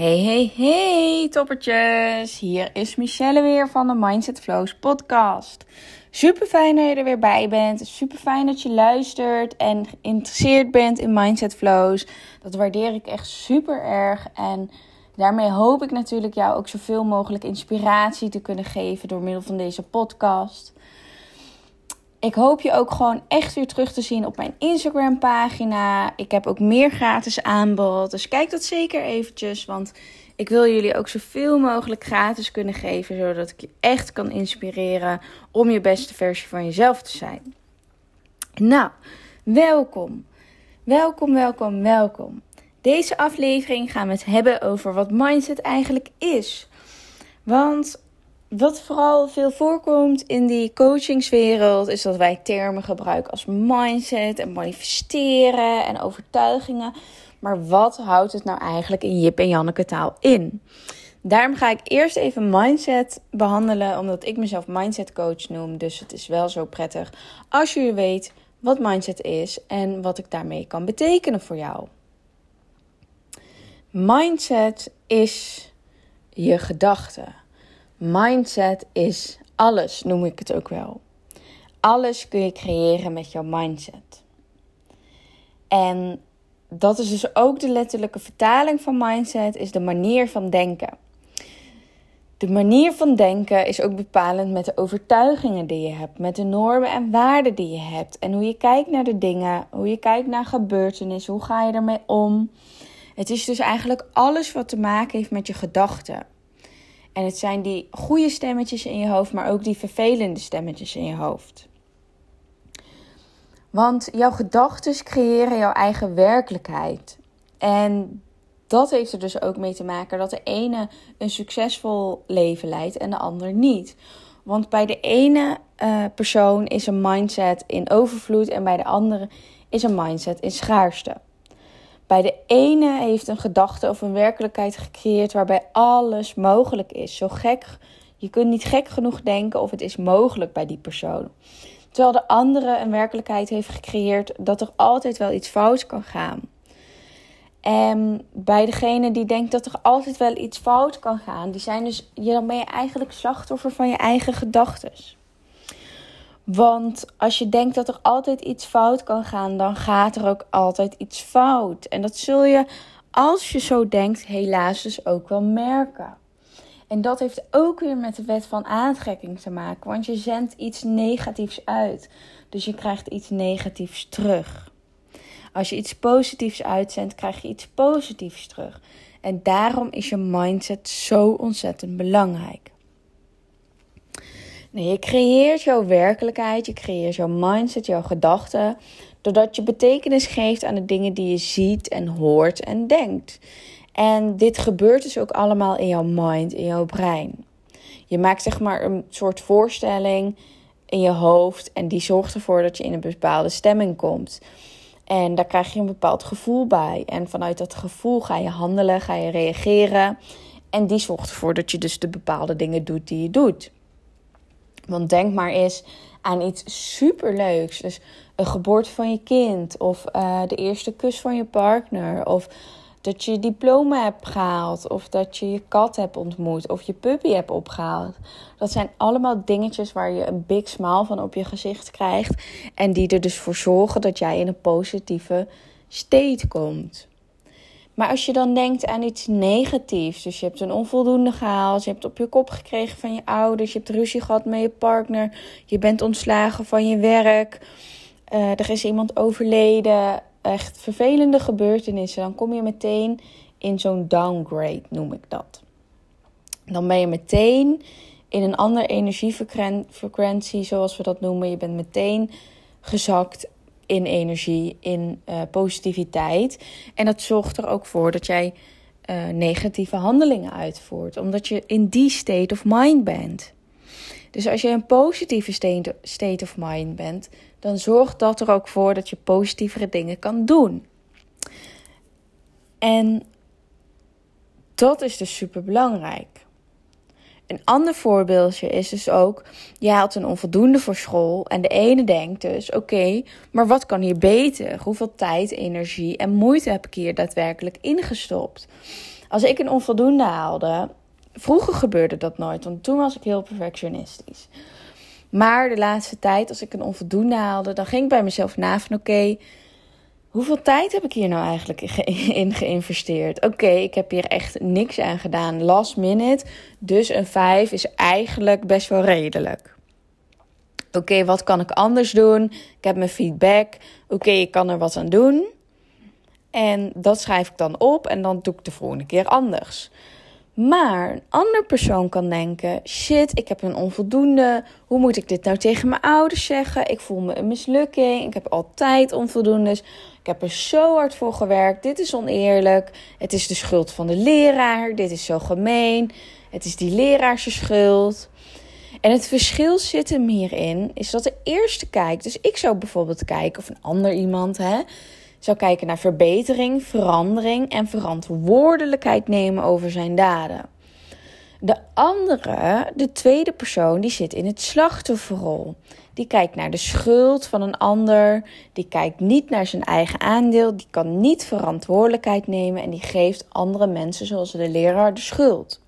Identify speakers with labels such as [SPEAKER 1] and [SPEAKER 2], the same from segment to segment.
[SPEAKER 1] Hey, hey, hey, toppertjes. Hier is Michelle weer van de Mindset Flows podcast. Super fijn dat je er weer bij bent. Super fijn dat je luistert en geïnteresseerd bent in Mindset Flows. Dat waardeer ik echt super erg. En daarmee hoop ik natuurlijk jou ook zoveel mogelijk inspiratie te kunnen geven door middel van deze podcast. Ik hoop je ook gewoon echt weer terug te zien op mijn Instagram pagina. Ik heb ook meer gratis aanbod. Dus kijk dat zeker eventjes. Want ik wil jullie ook zoveel mogelijk gratis kunnen geven. Zodat ik je echt kan inspireren om je beste versie van jezelf te zijn. Nou, welkom. Welkom, welkom, welkom. Deze aflevering gaan we het hebben over wat mindset eigenlijk is. Want wat vooral veel voorkomt in die coachingswereld is dat wij termen gebruiken als mindset en manifesteren en overtuigingen. Maar wat houdt het nou eigenlijk in Jip en Janneke taal in? Daarom ga ik eerst even mindset behandelen, omdat ik mezelf mindset coach noem. Dus het is wel zo prettig als je weet wat mindset is en wat ik daarmee kan betekenen voor jou. Mindset is je gedachten. Mindset is alles, noem ik het ook wel. Alles kun je creëren met jouw mindset. En dat is dus ook de letterlijke vertaling van mindset, is de manier van denken. De manier van denken is ook bepalend met de overtuigingen die je hebt, met de normen en waarden die je hebt. En hoe je kijkt naar de dingen, hoe je kijkt naar gebeurtenissen, hoe ga je ermee om. Het is dus eigenlijk alles wat te maken heeft met je gedachten. En het zijn die goede stemmetjes in je hoofd, maar ook die vervelende stemmetjes in je hoofd. Want jouw gedachten creëren jouw eigen werkelijkheid. En dat heeft er dus ook mee te maken dat de ene een succesvol leven leidt en de ander niet. Want bij de ene uh, persoon is een mindset in overvloed en bij de andere is een mindset in schaarste. Bij de ene heeft een gedachte of een werkelijkheid gecreëerd waarbij alles mogelijk is. Zo gek, je kunt niet gek genoeg denken of het is mogelijk bij die persoon. Terwijl de andere een werkelijkheid heeft gecreëerd dat er altijd wel iets fout kan gaan. En bij degene die denkt dat er altijd wel iets fout kan gaan, die zijn dus, dan ben je eigenlijk slachtoffer van je eigen gedachten. Want als je denkt dat er altijd iets fout kan gaan, dan gaat er ook altijd iets fout. En dat zul je, als je zo denkt, helaas dus ook wel merken. En dat heeft ook weer met de wet van aantrekking te maken. Want je zendt iets negatiefs uit. Dus je krijgt iets negatiefs terug. Als je iets positiefs uitzendt, krijg je iets positiefs terug. En daarom is je mindset zo ontzettend belangrijk. Nee, je creëert jouw werkelijkheid, je creëert jouw mindset, jouw gedachten, doordat je betekenis geeft aan de dingen die je ziet en hoort en denkt. En dit gebeurt dus ook allemaal in jouw mind, in jouw brein. Je maakt zeg maar een soort voorstelling in je hoofd en die zorgt ervoor dat je in een bepaalde stemming komt. En daar krijg je een bepaald gevoel bij. En vanuit dat gevoel ga je handelen, ga je reageren. En die zorgt ervoor dat je dus de bepaalde dingen doet die je doet. Want denk maar eens aan iets superleuks. Dus een geboorte van je kind. Of uh, de eerste kus van je partner. Of dat je je diploma hebt gehaald. Of dat je je kat hebt ontmoet. Of je puppy hebt opgehaald. Dat zijn allemaal dingetjes waar je een big smile van op je gezicht krijgt. En die er dus voor zorgen dat jij in een positieve state komt. Maar als je dan denkt aan iets negatiefs, dus je hebt een onvoldoende gehaald, je hebt op je kop gekregen van je ouders, je hebt ruzie gehad met je partner, je bent ontslagen van je werk, uh, er is iemand overleden, echt vervelende gebeurtenissen, dan kom je meteen in zo'n downgrade, noem ik dat. Dan ben je meteen in een andere energiefrequentie, zoals we dat noemen. Je bent meteen gezakt in energie, in uh, positiviteit. En dat zorgt er ook voor dat jij uh, negatieve handelingen uitvoert, omdat je in die state of mind bent. Dus als je een positieve state, state of mind bent, dan zorgt dat er ook voor dat je positievere dingen kan doen. En dat is dus super belangrijk. Een ander voorbeeldje is dus ook: je haalt een onvoldoende voor school. En de ene denkt dus: oké, maar wat kan hier beter? Hoeveel tijd, energie en moeite heb ik hier daadwerkelijk ingestopt? Als ik een onvoldoende haalde, vroeger gebeurde dat nooit, want toen was ik heel perfectionistisch. Maar de laatste tijd, als ik een onvoldoende haalde, dan ging ik bij mezelf na van oké, hoeveel tijd heb ik hier nou eigenlijk in geïnvesteerd? Oké, ik heb hier echt niks aan gedaan, last minute. Dus een 5 is eigenlijk best wel redelijk. Oké, wat kan ik anders doen? Ik heb mijn feedback. Oké, ik kan er wat aan doen. En dat schrijf ik dan op en dan doe ik de volgende keer anders. Maar een ander persoon kan denken: shit, ik heb een onvoldoende. Hoe moet ik dit nou tegen mijn ouders zeggen? Ik voel me een mislukking. Ik heb altijd onvoldoendes. Ik heb er zo hard voor gewerkt. Dit is oneerlijk. Het is de schuld van de leraar. Dit is zo gemeen. Het is die leraars schuld. En het verschil zit hem hierin, is dat de eerste kijkt. Dus ik zou bijvoorbeeld kijken, of een ander iemand, hè, zou kijken naar verbetering, verandering en verantwoordelijkheid nemen over zijn daden. De andere, de tweede persoon, die zit in het slachtofferrol. Die kijkt naar de schuld van een ander. Die kijkt niet naar zijn eigen aandeel. Die kan niet verantwoordelijkheid nemen en die geeft andere mensen, zoals de leraar, de schuld.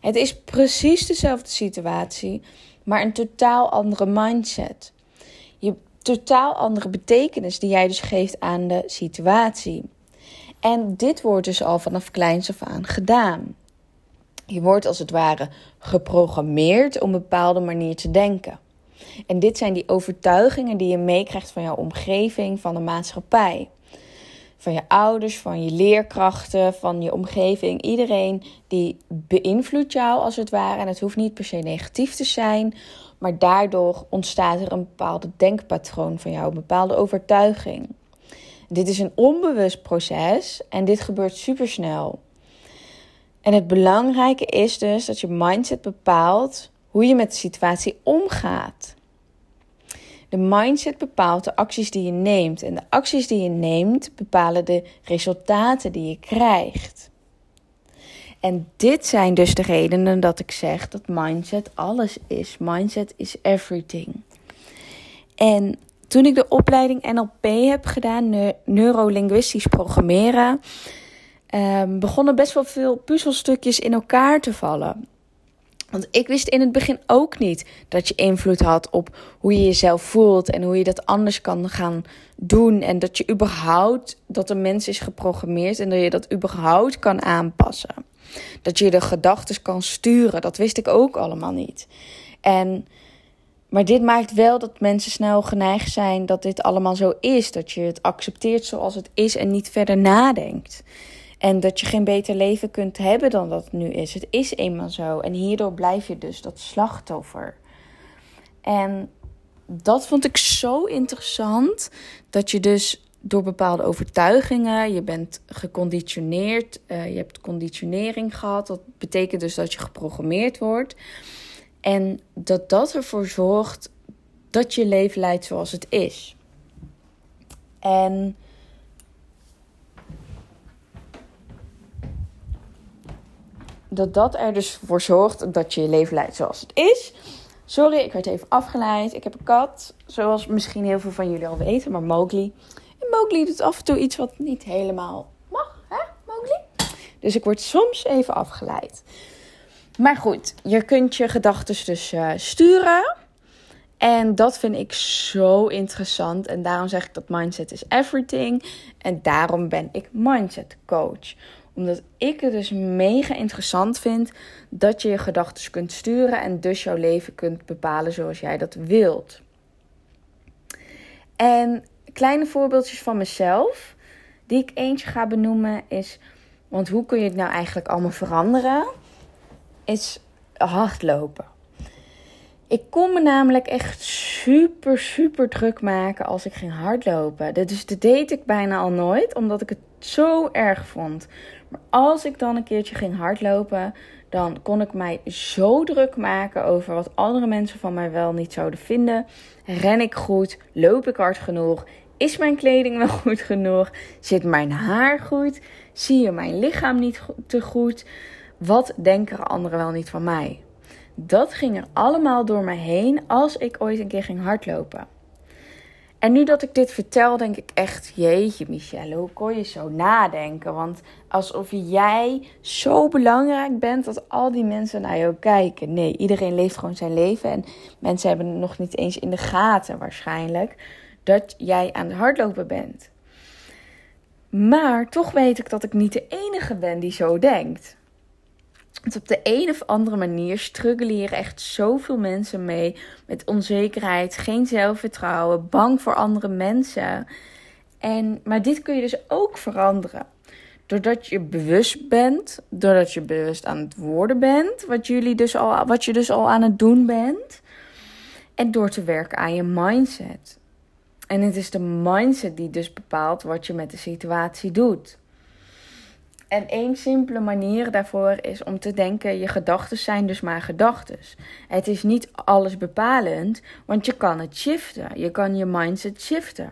[SPEAKER 1] Het is precies dezelfde situatie, maar een totaal andere mindset. Totaal andere betekenis die jij dus geeft aan de situatie. En dit wordt dus al vanaf kleins af aan gedaan. Je wordt als het ware geprogrammeerd om een bepaalde manier te denken. En dit zijn die overtuigingen die je meekrijgt van jouw omgeving, van de maatschappij van je ouders, van je leerkrachten, van je omgeving. Iedereen die beïnvloedt jou als het ware. En het hoeft niet per se negatief te zijn. Maar daardoor ontstaat er een bepaalde denkpatroon van jou, een bepaalde overtuiging. Dit is een onbewust proces en dit gebeurt supersnel. En het belangrijke is dus dat je mindset bepaalt hoe je met de situatie omgaat. De mindset bepaalt de acties die je neemt. En de acties die je neemt bepalen de resultaten die je krijgt. En dit zijn dus de redenen dat ik zeg dat mindset alles is. Mindset is everything. En toen ik de opleiding NLP heb gedaan, neurolinguistisch programmeren, um, begonnen best wel veel puzzelstukjes in elkaar te vallen. Want ik wist in het begin ook niet dat je invloed had op hoe je jezelf voelt en hoe je dat anders kan gaan doen. En dat je überhaupt, dat een mens is geprogrammeerd en dat je dat überhaupt kan aanpassen. Dat je de gedachten kan sturen, dat wist ik ook allemaal niet. En, maar dit maakt wel dat mensen snel geneigd zijn dat dit allemaal zo is. Dat je het accepteert zoals het is en niet verder nadenkt. En dat je geen beter leven kunt hebben dan dat het nu is. Het is eenmaal zo. En hierdoor blijf je dus dat slachtoffer. En dat vond ik zo interessant. Dat je dus door bepaalde overtuigingen, je bent geconditioneerd, uh, je hebt conditionering gehad. Dat betekent dus dat je geprogrammeerd wordt. En dat dat ervoor zorgt dat je leven leidt zoals het is. En dat dat er dus voor zorgt dat je je leven leidt zoals het is. Sorry, ik werd even afgeleid. Ik heb een kat, zoals misschien heel veel van jullie al weten, maar Mowgli. Mowgli doet af en toe iets wat niet helemaal mag, hè, Mowgli? Dus ik word soms even afgeleid. Maar goed, je kunt je gedachten dus uh, sturen. En dat vind ik zo interessant. En daarom zeg ik dat mindset is everything. En daarom ben ik mindset coach omdat ik het dus mega interessant vind dat je je gedachten kunt sturen en dus jouw leven kunt bepalen zoals jij dat wilt. En kleine voorbeeldjes van mezelf, die ik eentje ga benoemen, is: want hoe kun je het nou eigenlijk allemaal veranderen? Is hardlopen. Ik kon me namelijk echt super, super druk maken als ik ging hardlopen. Dus dat deed ik bijna al nooit, omdat ik het zo erg vond. Maar als ik dan een keertje ging hardlopen, dan kon ik mij zo druk maken over wat andere mensen van mij wel niet zouden vinden. Ren ik goed? Loop ik hard genoeg? Is mijn kleding wel goed genoeg? Zit mijn haar goed? Zie je mijn lichaam niet te goed? Wat denken anderen wel niet van mij? Dat ging er allemaal door me heen als ik ooit een keer ging hardlopen. En nu dat ik dit vertel, denk ik echt, jeetje Michelle, hoe kon je zo nadenken? Want alsof jij zo belangrijk bent dat al die mensen naar jou kijken. Nee, iedereen leeft gewoon zijn leven en mensen hebben nog niet eens in de gaten waarschijnlijk dat jij aan het hardlopen bent. Maar toch weet ik dat ik niet de enige ben die zo denkt. Want op de een of andere manier struggelen hier echt zoveel mensen mee. Met onzekerheid, geen zelfvertrouwen, bang voor andere mensen. En, maar dit kun je dus ook veranderen. Doordat je bewust bent, doordat je bewust aan het worden bent, wat, jullie dus al, wat je dus al aan het doen bent. En door te werken aan je mindset. En het is de mindset die dus bepaalt wat je met de situatie doet. En één simpele manier daarvoor is om te denken: je gedachten zijn dus maar gedachten. Het is niet alles bepalend, want je kan het shiften. Je kan je mindset shiften.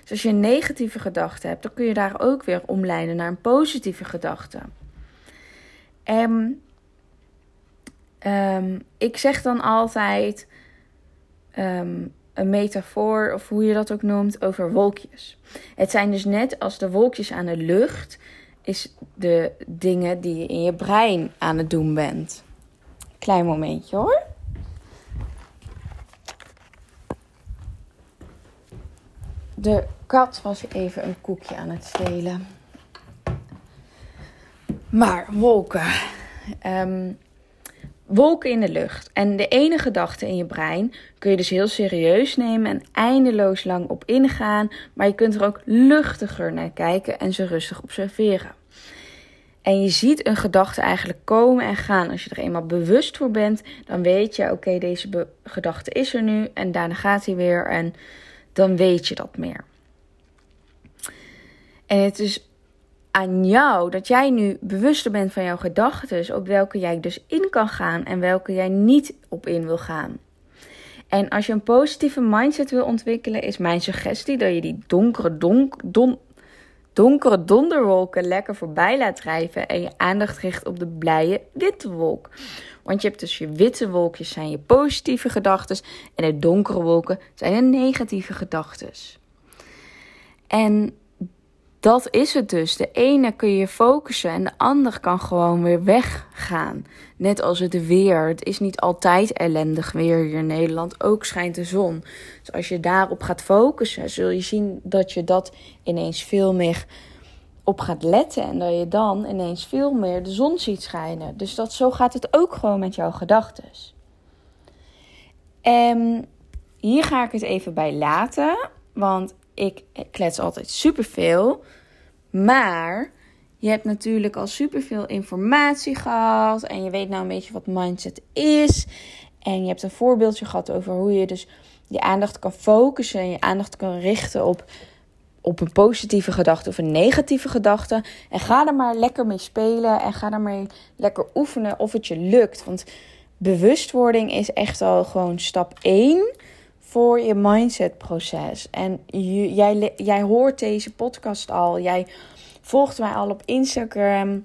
[SPEAKER 1] Dus als je een negatieve gedachte hebt, dan kun je daar ook weer omleiden naar een positieve gedachte. En um, ik zeg dan altijd um, een metafoor, of hoe je dat ook noemt, over wolkjes. Het zijn dus net als de wolkjes aan de lucht is de dingen die je in je brein aan het doen bent. Klein momentje hoor. De kat was even een koekje aan het stelen. Maar wolken. Um, wolken in de lucht. En de ene gedachte in je brein kun je dus heel serieus nemen en eindeloos lang op ingaan. Maar je kunt er ook luchtiger naar kijken en ze rustig observeren. En je ziet een gedachte eigenlijk komen en gaan. Als je er eenmaal bewust voor bent, dan weet je: oké, deze gedachte is er nu en daarna gaat hij weer. En dan weet je dat meer. En het is aan jou dat jij nu bewuster bent van jouw gedachten, op welke jij dus in kan gaan en welke jij niet op in wil gaan. En als je een positieve mindset wil ontwikkelen, is mijn suggestie dat je die donkere, donk, don, donkere donderwolken lekker voorbij laat drijven en je aandacht richt op de blije witte wolk. Want je hebt dus je witte wolkjes zijn je positieve gedachten en de donkere wolken zijn je negatieve gedachten. En dat is het dus. De ene kun je focussen en de ander kan gewoon weer weggaan. Net als het weer. Het is niet altijd ellendig weer hier in Nederland. Ook schijnt de zon. Dus als je daarop gaat focussen, zul je zien dat je dat ineens veel meer op gaat letten. En dat je dan ineens veel meer de zon ziet schijnen. Dus dat, zo gaat het ook gewoon met jouw gedachten. En hier ga ik het even bij laten. Want ik klets altijd superveel. Maar je hebt natuurlijk al superveel informatie gehad. En je weet nou een beetje wat mindset is. En je hebt een voorbeeldje gehad over hoe je dus je aandacht kan focussen. En je aandacht kan richten op, op een positieve gedachte of een negatieve gedachte. En ga er maar lekker mee spelen. En ga er lekker oefenen of het je lukt. Want bewustwording is echt al gewoon stap 1 voor je mindset proces. En jij, jij hoort deze podcast al. Jij volgt mij al op Instagram.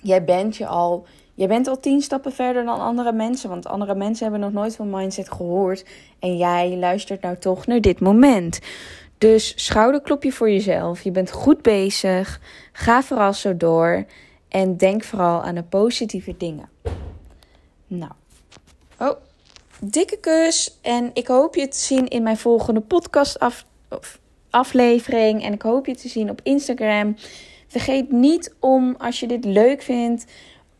[SPEAKER 1] Jij bent je al. Jij bent al tien stappen verder dan andere mensen. Want andere mensen hebben nog nooit van mindset gehoord. En jij luistert nou toch naar dit moment. Dus schouderklopje voor jezelf. Je bent goed bezig. Ga vooral zo door. En denk vooral aan de positieve dingen. Nou. Oh, dikke kus. En ik hoop je te zien in mijn volgende podcast af, aflevering. En ik hoop je te zien op Instagram. Vergeet niet om, als je dit leuk vindt,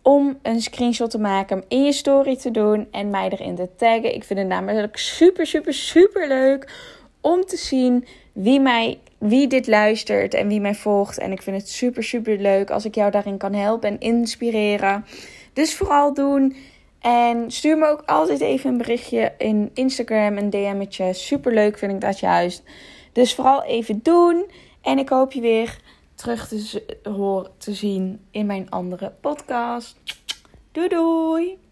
[SPEAKER 1] om een screenshot te maken, in je story te doen en mij erin te taggen. Ik vind het namelijk super, super, super leuk om te zien wie, mij, wie dit luistert en wie mij volgt. En ik vind het super, super leuk als ik jou daarin kan helpen en inspireren. Dus vooral doen. En stuur me ook altijd even een berichtje in Instagram, een DM'tje. Super leuk vind ik dat juist. Dus vooral even doen. En ik hoop je weer terug te horen te zien in mijn andere podcast. Doei doei!